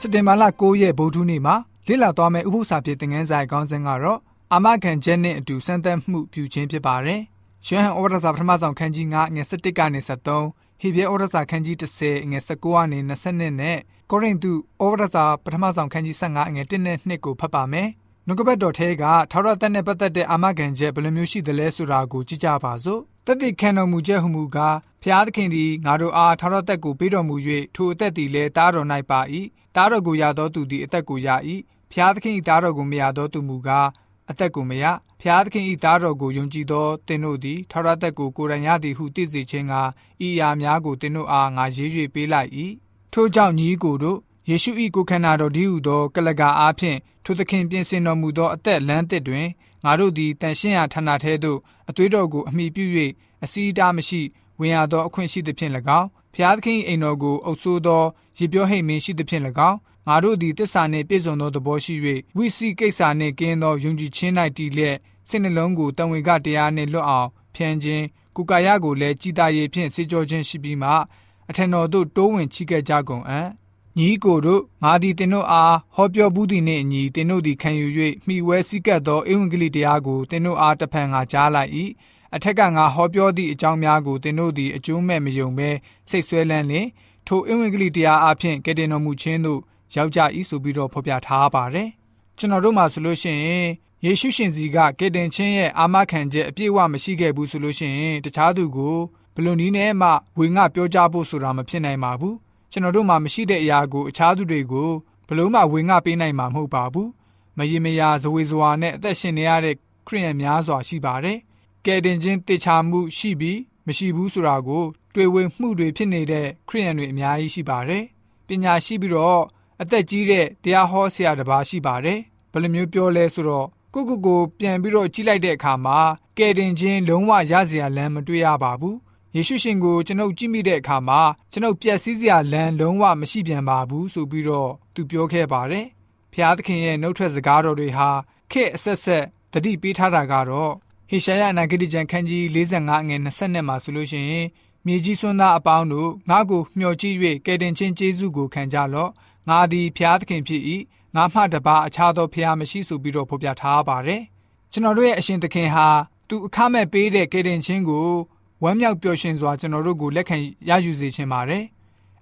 စက်တင်ဘာလ9ရက်ဗုဒ္ဓနေ့မှာလေ့လာသွားမယ့်ဥပုသ္စာပြေသင်ခန်းစာခေါင်းစဉ်ကတော့အာမခံချက်နဲ့အတူစံသက်မှုပြုခြင်းဖြစ်ပါတယ်။ရွှဟန်ဩဝါဒစာပထမဆုံးခန်းကြီး9ငွေ17ကနေ73ဟေဘရဲဩဝါဒစာခန်းကြီး10ငွေ19ကနေ20နဲ့ကိုရိန္သုဩဝါဒစာပထမဆုံးခန်းကြီး15ငွေ1နဲ့2ကိုဖတ်ပါမယ်။နှုတ်ကပတ်တော်ထဲကထာဝရသက်နဲ့ပတ်သက်တဲ့အာမခံချက်ဘယ်လိုမျိုးရှိသလဲဆိုတာကိုကြည့်ကြပါစို့။ တသက်ခံတော်မူချက်ဟုမူကားဖျားသခင်သည်ငါတို့အားထာဝရသက်ကိုပေးတော်မူ၍ထိုအသက်သည်လည်းတားတော်၌ပါ၏။တားတော်ကိုရသောသူသည်အသက်ကိုရ၏။ဖျားသခင်၏တားတော်ကိုမရသောသူမူကားအသက်ကိုမရဖျားသခင်၏သားတော်ကိုယုံကြည်သောသင်တို့သည်ထာဝရသက်ကိုကိုယ်တိုင်ရသည်ဟုသိစေခြင်းကဤအရာများကိုသင်တို့အားငါရေး၍ပေးလိုက်၏ထို့ကြောင့်ညီကိုတို့ယေရှု၏ကိုယ်ခန္ဓာတော်ဒီဟုသောကလကာအားဖြင့်ထိုသခင်ပြင်ဆင်တော်မူသောအသက်လမ်းသစ်တွင် ငါတို့သည်တန်ရှင်းရာဌာနထဲသို့အသွေးတော်ကိုအမိပြု၍အစီအတားမရှိဝင်ရသောအခွင့်ရှိသဖြင့်၎င်းဖျားသခင်အိမ်တော်ကိုအုပ်ဆိုးသောရေပြောဟိတ်မင်းရှိသဖြင့်၎င်းငါတို့သည်တစ္ဆာနှင့်ပြည့်စုံသောသဘောရှိ၍ဝိစီကိစ္စနှင့်ကင်းသောယုံကြည်ခြင်း၌တည်လျက်စိတ်နှလုံးကိုတန်ဝင်ကတရားနှင့်လွတ်အောင်ဖြန်းခြင်းကုကာယကိုလည်းကြည်တာရည်ဖြင့်စေကြောခြင်းရှိပြီးမှအထံတော်သို့တိုးဝင်ချီးကပ်ကြကုန်အံ့ ညီကိုတို့ငါသည်တင်တို့အားဟောပြောဘူးသည်နှင့်အညီတင်တို့သည်ခံယူ၍မိဝဲစည်းကပ်သောဧဝံဂေလိတရားကိုတင်တို့အားတဖန်ငါကြားလိုက်၏အထက်ကငါဟောပြောသည့်အကြောင်းများကိုတင်တို့သည်အကျိုးမဲ့မယုံဘဲစိတ်ဆွဲလန်းလင်ထိုဧဝံဂေလိတရားအဖျင်ကဲတင်တော်မူခြင်းတို့ရောက်ကြ၏ဆိုပြီးတော့ဖော်ပြထားပါတယ်ကျွန်တော်တို့မှာဆိုလို့ရှိရင်ယေရှုရှင်စီကကယ်တင်ခြင်းရဲ့အာမခံချက်အပြည့်အဝမရှိခဲ့ဘူးဆိုလို့ရှိရင်တခြားသူကိုဘလို့နီးနဲ့မှဝေငှပြောကြဖို့ဆိုတာမဖြစ်နိုင်ပါဘူး ကျွန်တော်တို့မှာမရှိတဲ့အရာကိုအခြားသူတွေကိုဘလို့မှဝေငှပေးနိုင်မှာမဟုတ်ပါဘူးမယင်မယာဇဝေဇဝါနဲ့အသက်ရှင်နေရတဲ့ခရိယန်များစွာရှိပါတယ်ကယ်တင်ခြင်းတေချာမှုရှိပြီးမရှိဘူးဆိုတာကို တွေ့ဝေမှုတွေဖြစ်နေတဲ့ခရိယန်တွေအများကြီးရှိပါတယ်ပညာရှိပြီးတော့အသက်ကြီးတဲ့တရားဟောဆရာတစ်ပါးရှိပါတယ်ဘယ်လိုမျိုးပြောလဲဆိုတော့ကိုကိုကိုပြန်ပြီးတော့ကြီးလိုက်တဲ့အခါမှာကယ်တင်ခြင်းလုံးဝရစရာလမ်းမတွေ့ရပါဘူး ယေရှုရှင်ကိုကျွန်ုပ်ကြည့်မိတဲ့အခါမှာကျွန်ုပ်ပျက်စီးစရာလမ်းလုံးဝမရှိပြန်ပါဘူးဆိုပြီးတော့သူပြောခဲ့ပါတယ်ဖျားသခင်ရဲ့နှုတ်ထွက်စကားတော်တွေဟာခေတ်အဆက်ဆက်တတိပေးထားတာကတော့ဟေရှာယအနာဂတိကျမ်းခန်းကြီး45ငွေ20မှာဆိုလို့ရှိရင်မြေကြီးစွန်းသားအပေါင်းတို့ငါ့ကိုမျှော်ကြည့်၍ကယ်တင်ခြင်းကျေးဇူးကိုခံကြလော့ငါသည်ဖျားသခင်ဖြစ်၏ငါမှတပါအခြားသောဖျားမရှိဆိုပြီးတော့ဖော်ပြထားပါတယ်ကျွန်တော်တို့ရဲ့အရှင်သခင်ဟာသူအခမဲ့ပေးတဲ့ကယ်တင်ခြင်းကို ဝမ်းမြောက်ပျော်ရွှင်စွာကျွန်တော်တို့ကိုလက်ခံရယူစေခြင်းပါတယ်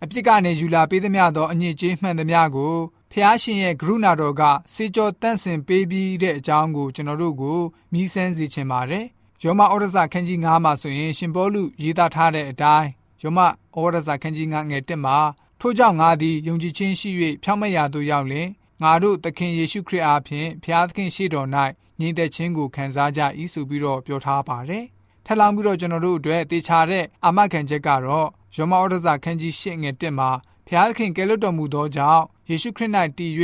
အပြစ်ကနေယူလာပေးသမျှသောအညစ်အကြေးမှန်သမျှကိုဖျားရှင်ရဲ့ကရုဏာတော်ကစေကြောတန့်စင်ပေးပြီးတဲ့အကြောင်းကိုကျွန်တော်တို့ကိုမြည်ဆန်းစေခြင်းပါတယ်ယောမဩရစာခန်းကြီး9မှာဆိုရင်ရှင်ပေါလုရေးသားထားတဲ့အတိုင်းယောမဩရစာခန်းကြီး9ငယ်1မှာထို့ကြောင့်ငါသည်ယုံကြည်ခြင်းရှိ၍ဖြောင့်မတ်ရာသို့ရောက်လျင်ငါတို့သခင်ယေရှုခရစ်အားဖြင့်ဖျားသခင်ရှိတော်၌ညီသက်ခြင်းကိုခံစားကြ၏ဆိုပြီးတော့ပြောထားပါတယ်။ ထပ်လောင်းပြီးတော့ကျွန်တော်တို့အတွက်တေချာတဲ့အာမခံချက်ကတော့ယောမဩဒဇာခန်းကြီး၈ငယ်1မှာဖျားသခင်ကယ်လွတ်တော်မူသောကြောင့်ယေရှုခရစ်၌တည်၍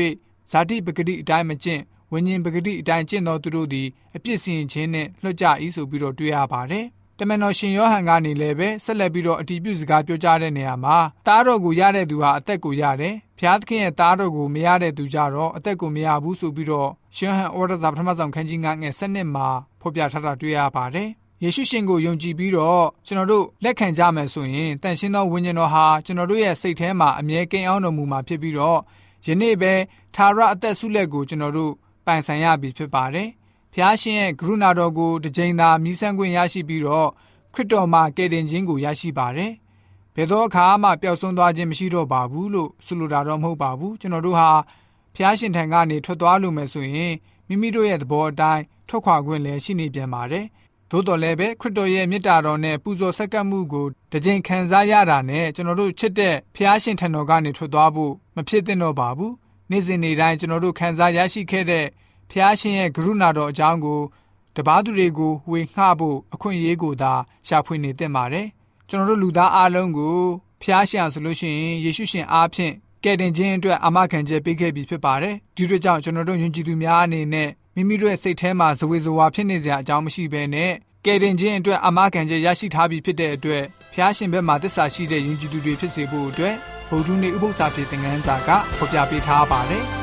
ဇာတိပဂတိအတိုင်းမကျင့်ဝိညာဉ်ပဂတိအတိုင်းကျင့်သောသူတို့သည်အပြစ်စင်ခြင်းနှင့်လွတ်ကြ၏ဆိုပြီးတော့တွေ့ရပါတယ်။တမန်တော်ရှင်ယောဟန်ကနေလည်းပဲဆက်လက်ပြီးတော့အတီးပြုစကားပြောကြားတဲ့နေရာမှာတားတော်ကိုရတဲ့သူဟာအသက်ကိုရတယ်။ဖျားသခင်ရဲ့တားတော်ကိုမရတဲ့သူကြတော့အသက်ကိုမရဘူးဆိုပြီးတော့ရှင်ဟန်ဩရစာပထမဆုံးခန်းကြီး9ငယ်7နှစ်မှာဖော်ပြထားတာတွေ့ရပါတယ်။ ယေရှုရှင်ကိုယုံကြည်ပြီးတော့ကျွန်တော်တို့လက်ခံကြမယ်ဆိုရင်တန်ရှင်းသောဝိညာဉ်တော်ဟာကျွန်တော်တို့ရဲ့စိတ်ထဲမှာအမြဲကိန်းအောင်တော်မူမှာဖြစ်ပြီးတော့ယနေ့ပဲသာရအသက်ဆုလက်ကိုကျွန်တော်တို့ပိုင်ဆိုင်ရပြီဖြစ်ပါတယ်ဖျားရှင်ရဲ့ကရုဏာတော်ကိုတစ်ကြိမ်သာမြည်ဆန်းခွင့်ရရှိပြီးတော့ခရစ်တော်မှာကယ်တင်ခြင်းကိုရရှိပါတယ်။ဘယ်သောအခါမှပျောက်ဆုံးသွားခြင်းမရှိတော့ပါဘူးလို့ဆိုလိုတာတော့မဟုတ်ပါဘူး။ကျွန်တော်တို့ဟာဖျားရှင်ထံကနေထွက်သွားလို့မယ်ဆိုရင်မိမိတို့ရဲ့သဘောအတိုင်းထွက်ခွာခွင့်လည်းရှိနေပြန်ပါတယ်။ သို့တော်လည်းပဲခရစ်တော်ရဲ့မေတ္တာတော်နဲ့ပူဇော်ဆက်ကပ်မှုကိုတစ်ကြိမ်ခံစားရတာနဲ့ကျွန်တော်တို့ချစ်တဲ့ဖျားရှင်ထံတော်ကနေထွက်သွားဖို့မဖြစ်သင့်တော့ပါဘူး။နေ့စဉ်နေ့တိုင်းကျွန်တော်တို့ခံစားရရှိခဲ့တဲ့ဖျားရှင်ရဲ့ကရုဏာတော်အကြောင်းကိုတပားသူတွေကိုဝေငှဖို့အခွင့်အရေးကိုသာရှာဖွေနေသင့်ပါတယ်ကျွန်တော်တို့လူသားအလုံးကိုဖျားရှင်ဆိုလို့ရှိရင်ယေရှုရှင်အားဖြင့်ကယ်တင်ခြင်းအတွက်အာမခံချက်ပေးခဲ့ပြီးဖြစ်ပါတယ်ဒီတို့ကြောင့်ကျွန်တော်တို့ယဉ်ကျေးသူများအနေနဲ့ မိမိတို့ရဲ့စိတ်ထဲမှာဇဝေဇဝါဖြစ်နေစရာအကြောင်းမရှိဘဲနဲ့ကယ်တင်ခြင်းအတွက်အာမခံချက်ရရှိထားပြီးဖြစ်တဲ့အတွက်ဖျားရှင်ဘက်မှာသစ္စာရှိတဲ့ယဉ်ကျေးသူတွေဖြစ်စေဖို့အတွက်ဗုဒ္ဓနည်းဥပုသ္စာပြေသင်ခန်းစာကဖော်ပြပေးထားပါတယ်